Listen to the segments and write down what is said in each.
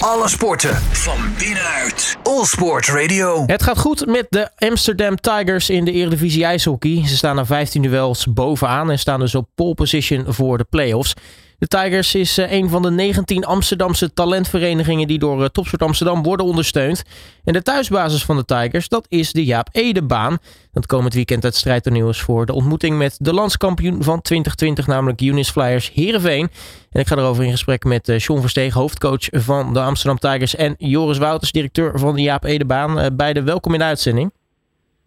Alle sporten van binnenuit. All Sport Radio. Het gaat goed met de Amsterdam Tigers in de Eredivisie IJshockey. Ze staan na 15 duels bovenaan en staan dus op pole position voor de playoffs. De Tigers is eh, een van de 19 Amsterdamse talentverenigingen die door eh, Topsport Amsterdam worden ondersteund. En de thuisbasis van de Tigers, dat is de Jaap Edebaan. Dat komend weekend het strijdtoneel is voor de ontmoeting met de landskampioen van 2020, namelijk Unis Flyers Heerenveen. En ik ga erover in gesprek met uh, John Versteeg, hoofdcoach van de Amsterdam Tigers en Joris Wouters, directeur van de Jaap Edebaan. beide welkom in de uitzending.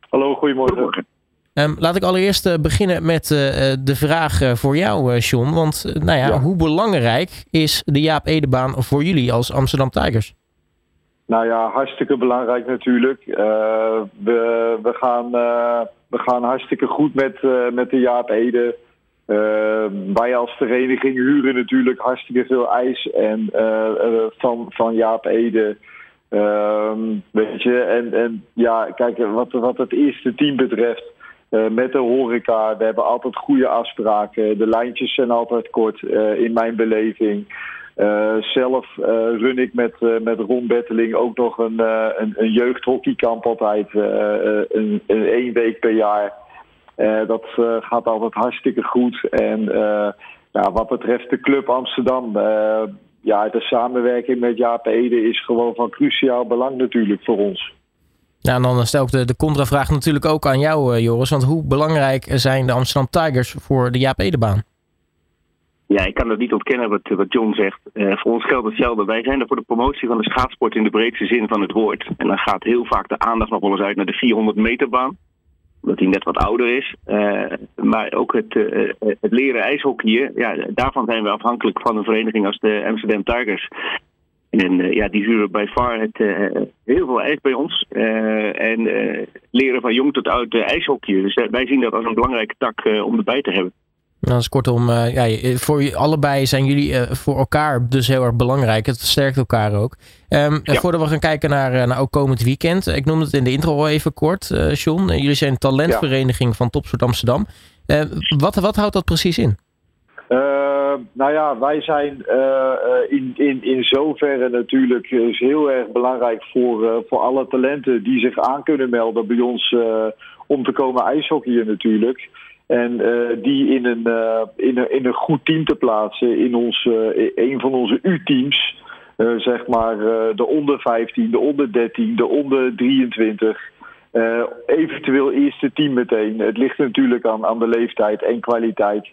Hallo, goedemorgen. Um, laat ik allereerst uh, beginnen met uh, de vraag voor jou, John. Want nou ja, ja, hoe belangrijk is de Jaap Edebaan voor jullie als Amsterdam Tigers? Nou ja, hartstikke belangrijk natuurlijk. we, we, gaan, we gaan hartstikke goed met, met de Jaap Ede. wij als vereniging huren natuurlijk hartstikke veel ijs en, van, van Jaap Ede. weet je, en, en ja, kijk, wat, wat het eerste team betreft. Uh, met de horeca. We hebben altijd goede afspraken. De lijntjes zijn altijd kort uh, in mijn beleving. Uh, zelf run ik met, met Ron Betteling ook nog een, een, een jeugdhockeykamp altijd. een, een één week per jaar. dat gaat altijd hartstikke goed. En ja, wat betreft de Club Amsterdam ja, de samenwerking met Jaap Ede is gewoon van cruciaal belang natuurlijk voor ons. En dan stel ik de, de contravraag natuurlijk ook aan jou, uh, Joris. Want hoe belangrijk zijn de Amsterdam Tigers voor de Jaap Edebaan? Ja, ik kan dat niet ontkennen wat, John zegt. Uh, voor ons geldt hetzelfde. Wij zijn er voor de promotie van de schaatsport in de breedste zin van het woord. En dan gaat heel vaak de aandacht nog wel eens uit naar de 400 meter baan. Omdat die net wat ouder is. Uh, maar ook het, het leren ijshockeyen, ja, daarvan zijn we afhankelijk van een vereniging als de Amsterdam Tigers. En uh, ja, die huren bij far het, uh, heel veel ijs bij ons. Uh, en leren van jong tot oud ijshockey. Dus wij zien dat als een belangrijke tak om erbij te hebben. Nou, dus kortom, ja, voor allebei zijn jullie voor elkaar dus heel erg belangrijk. Het versterkt elkaar ook. Um, ja. Voordat we gaan kijken naar, naar ook komend weekend. Ik noemde het in de intro al even kort, John. jullie zijn talentvereniging ja. van Topsport Amsterdam. wat, wat houdt dat precies in? Uh, nou ja, wij zijn uh, in, in, in zoverre natuurlijk is heel erg belangrijk voor, voor alle talenten die zich aan kunnen melden bij ons om te komen ijshockeyen natuurlijk. En die in een, in, een, in een goed team te plaatsen in ons, een van onze U-teams. zeg maar de onder 15, de onder 13, de onder 23. eventueel eerste team meteen. Het ligt natuurlijk aan, aan de leeftijd en kwaliteit.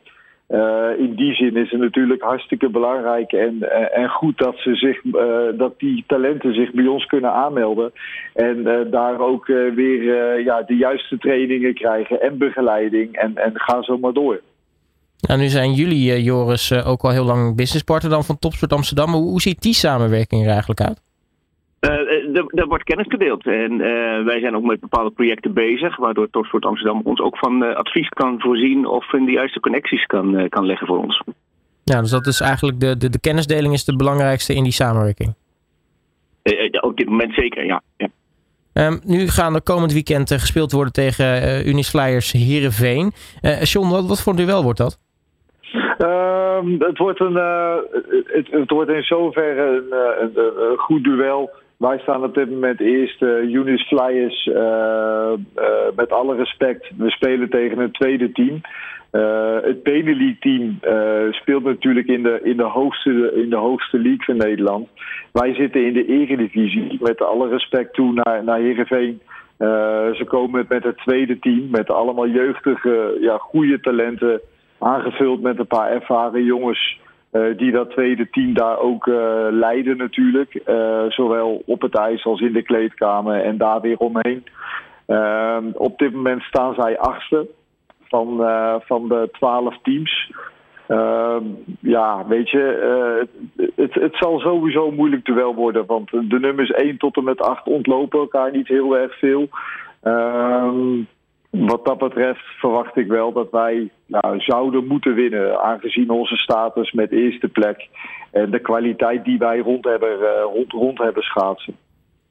Uh, in die zin is het natuurlijk hartstikke belangrijk en, uh, en goed dat, ze zich, uh, dat die talenten zich bij ons kunnen aanmelden. En daar ook weer ja, de juiste trainingen krijgen en begeleiding. En, en ga zo maar door. Nou, nu zijn jullie, Joris, ook al heel lang businesspartner dan van Topsport Amsterdam. Hoe, hoe ziet die samenwerking er eigenlijk uit? Uh, er, wordt kennis gedeeld en uh, wij zijn ook met bepaalde projecten bezig, waardoor Topsport Amsterdam ons ook van uh, advies kan voorzien of in de juiste connecties kan, kan leggen voor ons. Ja, dus dat is eigenlijk de, de, de kennisdeling is de belangrijkste in die samenwerking. op dit moment zeker, ja. ja. Um, nu gaan er komend weekend gespeeld worden tegen Unis Flyers Heerenveen. John, wat, wat voor een duel wordt dat? Ehm, het, wordt een, het, het, wordt in zoverre een, een, een goed duel wij staan op dit moment eerst uh, Unis Flyers. Uh, uh, met alle respect, we spelen tegen een tweede team. het Benelux-team speelt natuurlijk in de, in, de hoogste, in de hoogste league van Nederland. Wij zitten in de eredivisie. Met alle respect toe naar, naar Heerenveen. ze komen met het tweede team. Met allemaal jeugdige, ja, goede talenten. Aangevuld met een paar ervaren jongens. Uh, die dat tweede team daar ook uh, leiden natuurlijk. Uh, zowel op het ijs als in de kleedkamer en daar weer omheen. Ehm, op dit moment staan zij achtste van, van de twaalf teams. Ehm, ja, weet je, het, het zal sowieso moeilijk duel worden. Want de nummers 1 tot en met 8 ontlopen elkaar niet heel erg veel. Ehm, wat dat betreft verwacht ik wel dat wij nou, zouden moeten winnen, aangezien onze status met eerste plek en de kwaliteit die wij rond hebben, uh, rond, rond hebben schaatsen.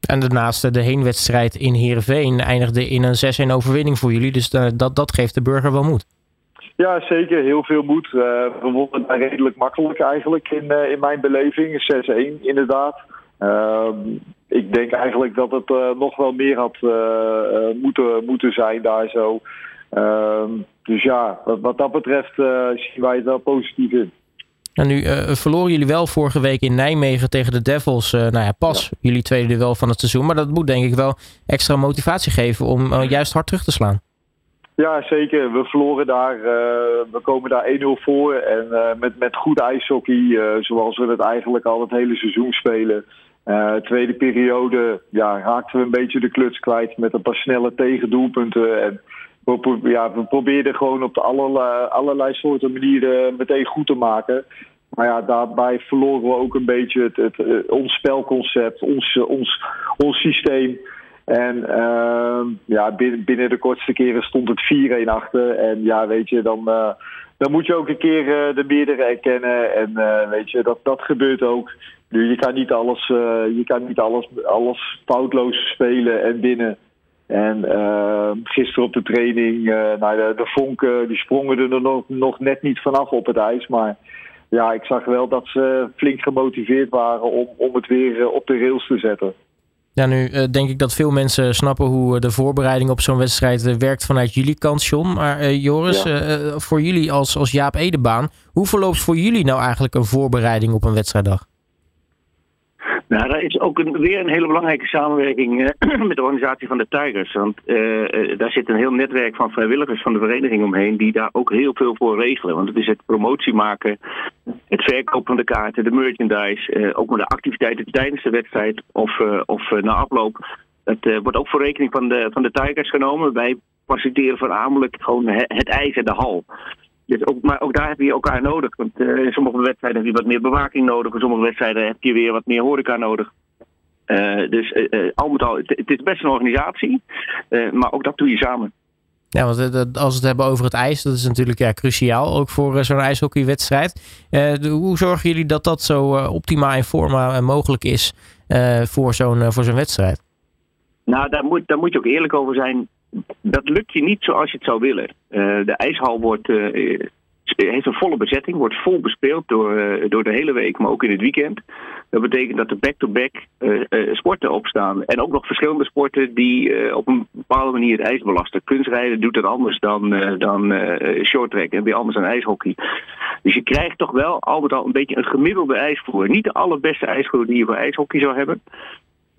En daarnaast de heenwedstrijd in Heerenveen eindigde in een 6-1 overwinning voor jullie, dus uh, dat, dat geeft de burger wel moed. Ja, zeker. Heel veel moed. Uh, we wonnen redelijk makkelijk eigenlijk in, in mijn beleving. 6-1 inderdaad. Ehm, ik denk eigenlijk dat het nog wel meer had moeten, moeten zijn daar zo. Ehm, dus ja, wat, wat dat betreft zien wij het wel positief in. En nu verloren jullie wel vorige week in Nijmegen tegen de Devils. Nou ja, pas jullie tweede duel van het seizoen. Maar dat moet denk ik wel extra motivatie geven om juist hard terug te slaan. Ja, zeker. We verloren daar. we komen daar 1-0 voor. En met, met goed ijshockey, zoals we het eigenlijk al het hele seizoen spelen. Tweede periode ja, raakten we een beetje de kluts kwijt met een paar snelle tegendoelpunten. En we, ja, we probeerden gewoon op de allerlei, allerlei soorten manieren meteen goed te maken. Maar ja, daarbij verloren we ook een beetje het, het, eh, ons spelconcept, ons, ons, ons systeem. En uh, ja, binnen, binnen de kortste keren stond het 4-1 achter. En ja, weet je, dan, dan moet je ook een keer uh, de meerdere erkennen. En weet je, dat, dat gebeurt ook. Nu, je kan niet alles, je kan niet alles, alles foutloos spelen en winnen. En gisteren op de training, nou, de, de vonken die sprongen er nog, nog net niet vanaf op het ijs. Maar ja, ik zag wel dat ze flink gemotiveerd waren om, om het weer op de rails te zetten. Ja, nu denk ik dat veel mensen snappen hoe de voorbereiding op zo'n wedstrijd werkt vanuit jullie kant, John. Maar Joris, ja. voor jullie als, als Jaap Edebaan, hoe verloopt voor jullie nou eigenlijk een voorbereiding op een wedstrijddag? Nou, daar is ook een, weer een hele belangrijke samenwerking uh, met de organisatie van de Tigers. Want uh, daar zit een heel netwerk van vrijwilligers van de vereniging omheen die daar ook heel veel voor regelen. Want het is het promotie maken, het verkopen van de kaarten, de merchandise, ook maar de activiteiten tijdens de wedstrijd of, of na afloop. Dat wordt ook voor rekening van de, van de Tigers genomen. Wij faciliteren voornamelijk gewoon het en de hal. Dus ook, maar ook daar heb je elkaar nodig. Want uh, in sommige wedstrijden heb je wat meer bewaking nodig. In sommige wedstrijden heb je weer wat meer horeca nodig. Uh, dus uh, al met al, het, is best een organisatie. maar ook dat doe je samen. Ja, want als we het hebben over het ijs, dat is natuurlijk ja, cruciaal. Ook voor zo'n ijshockeywedstrijd. hoe zorgen jullie dat dat zo optimaal in forma mogelijk is voor zo'n voor zo'n wedstrijd? Nou, daar moet, daar moet je ook eerlijk over zijn dat lukt je niet zoals je het zou willen. Uh, de ijshal wordt, uh, heeft een volle bezetting, wordt vol bespeeld door, door de hele week, maar ook in het weekend. Dat betekent dat er back-to-back -back, sporten opstaan. En ook nog verschillende sporten die op een bepaalde manier het ijs belasten. Kunstrijden doet het anders dan, dan shorttrack en weer anders dan ijshockey. Dus je krijgt toch wel altijd al een beetje een gemiddelde ijsvoer. Niet de allerbeste ijsvoer die je voor ijshockey zou hebben.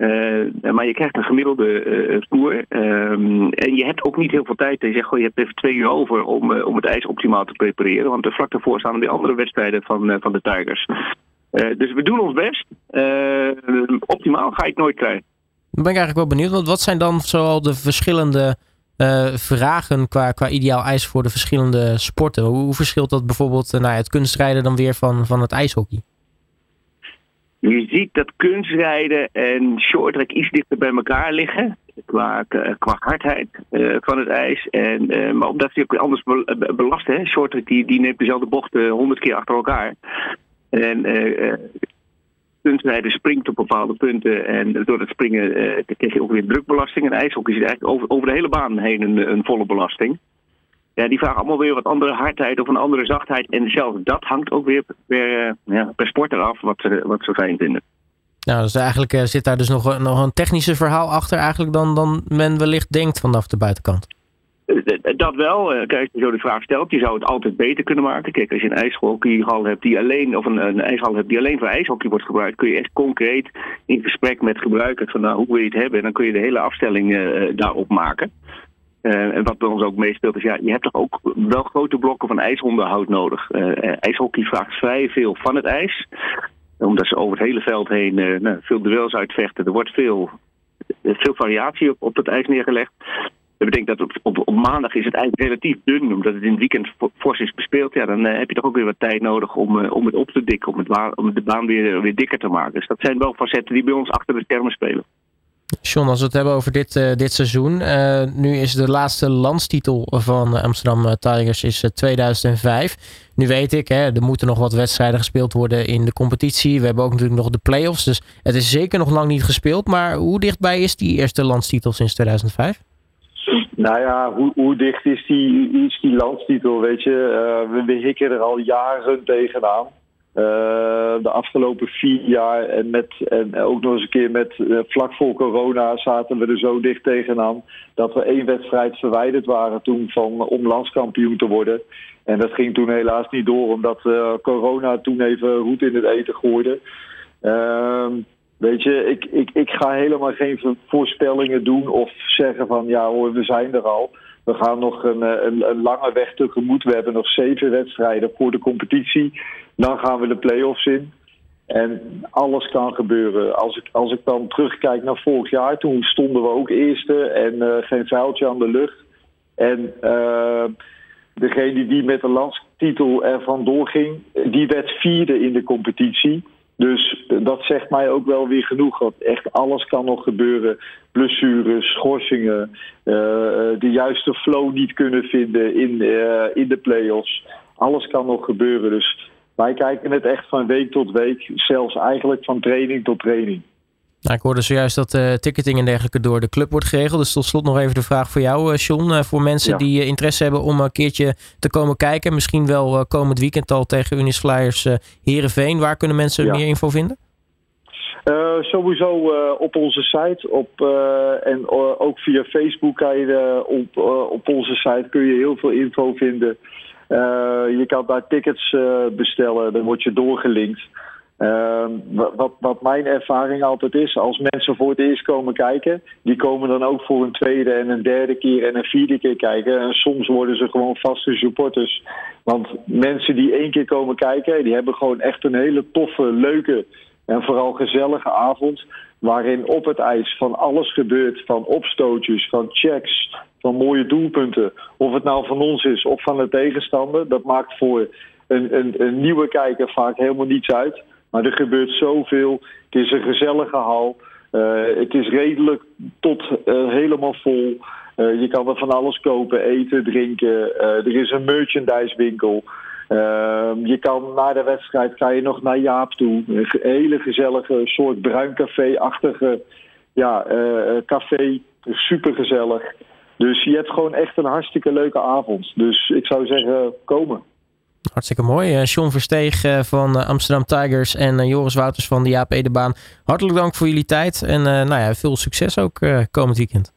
Uh, maar je krijgt een gemiddelde uh, en je hebt ook niet heel veel tijd. Je zegt, goh, je hebt even twee uur over om, uh, om het ijs optimaal te prepareren. Want vlak daarvoor staan weer andere wedstrijden van, van de Tigers. dus we doen ons best. optimaal ga ik nooit krijgen. Dan ben ik eigenlijk wel benieuwd. Want wat zijn dan zoal de verschillende vragen qua, qua ideaal ijs voor de verschillende sporten? Hoe, verschilt dat bijvoorbeeld nou, het kunstrijden dan weer van, van het ijshockey? Je ziet dat kunstrijden en shorttrack iets dichter bij elkaar liggen. Qua, qua hardheid uh, van het ijs. En, uh, maar omdat ze ook anders belast. Hè? Shorttrack die, die neemt dezelfde bochten honderd keer achter elkaar. En uh, kunstrijden springt op bepaalde punten. En door het springen krijg je ook weer drukbelasting. En ijshockey zit eigenlijk over, over de hele baan heen een, een volle belasting. Ja, die vragen allemaal weer wat andere hardheid of een andere zachtheid. En zelfs dat hangt ook weer per, uh, ja, per sporter af wat ze, wat ze fijn vinden. Nou, dus eigenlijk uh, zit daar dus nog, nog een technischer verhaal achter eigenlijk dan, dan men wellicht denkt vanaf de buitenkant. Eh, dat wel. Kijk, als je zo de vraag stelt, je zou het altijd beter kunnen maken. Kijk, als je een ijshockeyhal hebt die alleen, of een, een ijshal hebt die alleen voor ijshockey wordt gebruikt, kun je echt concreet in gesprek met gebruikers van nou, hoe wil je het hebben? En dan kun je de hele afstelling uh, daarop maken. Uh, en wat bij ons ook meespeelt is, ja, je hebt toch ook wel grote blokken van ijsonderhoud nodig. Uh, ijshockey vraagt vrij veel van het ijs. Omdat ze over het hele veld heen nou, veel duels uitvechten. Er wordt veel, veel variatie op, op het ijs neergelegd. Dat betekent dat op, op, op, maandag is het ijs relatief dun, omdat het in het weekend fors is bespeeld. Ja, dan heb je toch ook weer wat tijd nodig om, om het op te dikken, om, het om de baan weer, weer dikker te maken. Dus dat zijn wel facetten die bij ons achter de schermen spelen. John, als we het hebben over dit, uh, dit seizoen. Uh, nu is de laatste landstitel van Amsterdam Tigers is 2005. Nu weet ik, hè, er moeten nog wat wedstrijden gespeeld worden in de competitie. We hebben ook natuurlijk nog de play-offs. Dus het is zeker nog lang niet gespeeld. Maar hoe dichtbij is die eerste landstitel sinds 2005? Nou ja, hoe, hoe dicht is die, die landstitel, weet je? We, we hikken er al jaren tegenaan. De afgelopen vier jaar en, met, en ook nog eens een keer met vlak voor corona zaten we er zo dicht tegenaan dat we één wedstrijd verwijderd waren toen van om landskampioen te worden. En dat ging toen helaas niet door omdat corona toen even roet in het eten gooide. Ehm, weet je, ik, ik, ik ga helemaal geen voorspellingen doen of zeggen van ja hoor, we zijn er al. We gaan nog een, een, een, lange weg tegemoet. We hebben nog zeven wedstrijden voor de competitie. Dan gaan we de play-offs in. En alles kan gebeuren. Als ik, als ik dan terugkijk naar vorig jaar, toen stonden we ook eerste en uh, geen vuiltje aan de lucht. En uh, degene die met de landstitel er vandoor ging, die werd vierde in de competitie. Dus dat zegt mij ook wel weer genoeg. Dat echt alles kan nog gebeuren. Blessures, schorsingen, uh, de juiste flow niet kunnen vinden in, uh, in de play-offs. Alles kan nog gebeuren. Dus wij kijken het echt van week tot week. Zelfs eigenlijk van training tot training. Nou, ik hoorde zojuist dat uh, ticketing en dergelijke door de club wordt geregeld. Dus tot slot nog even de vraag voor jou, uh, John. Uh, voor mensen die interesse hebben om een keertje te komen kijken. Misschien wel komend weekend al tegen Unis Flyers Herenveen. Waar kunnen mensen meer info vinden? sowieso op onze site. Op, en ook via Facebook kan je, op, op onze site kun je heel veel info vinden. je kan daar tickets bestellen. Dan word je doorgelinkt. Ehm, wat, wat, mijn ervaring altijd is, als mensen voor het eerst komen kijken, die komen dan ook voor een tweede en een derde keer en een vierde keer kijken. En soms worden ze gewoon vaste supporters. Want mensen die één keer komen kijken, die hebben gewoon echt een hele toffe, leuke en vooral gezellige avond. Waarin op het ijs van alles gebeurt. Van opstootjes, van checks, van mooie doelpunten. Of het nou van ons is of van de tegenstander. Dat maakt voor een, een, een nieuwe kijker vaak helemaal niets uit. Maar er gebeurt zoveel. Het is een gezellige hal. Uh, het is redelijk tot uh, helemaal vol. Uh, je kan er van alles kopen, eten, drinken. er is een merchandisewinkel. je kan na de wedstrijd ga je nog naar Jaap toe. Een hele gezellige soort bruin café-achtige ja, café. Super gezellig. Dus je hebt gewoon echt een hartstikke leuke avond. Dus ik zou zeggen, komen. Hartstikke mooi. Uh, John Versteeg uh, van uh, Amsterdam Tigers en Joris Wouters van de Jaap Edebaan. Hartelijk dank voor jullie tijd en nou ja, veel succes ook komend weekend.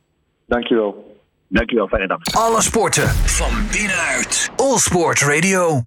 Dankjewel. Dankjewel, fijne dag. Alle sporten van binnenuit. All Sport Radio.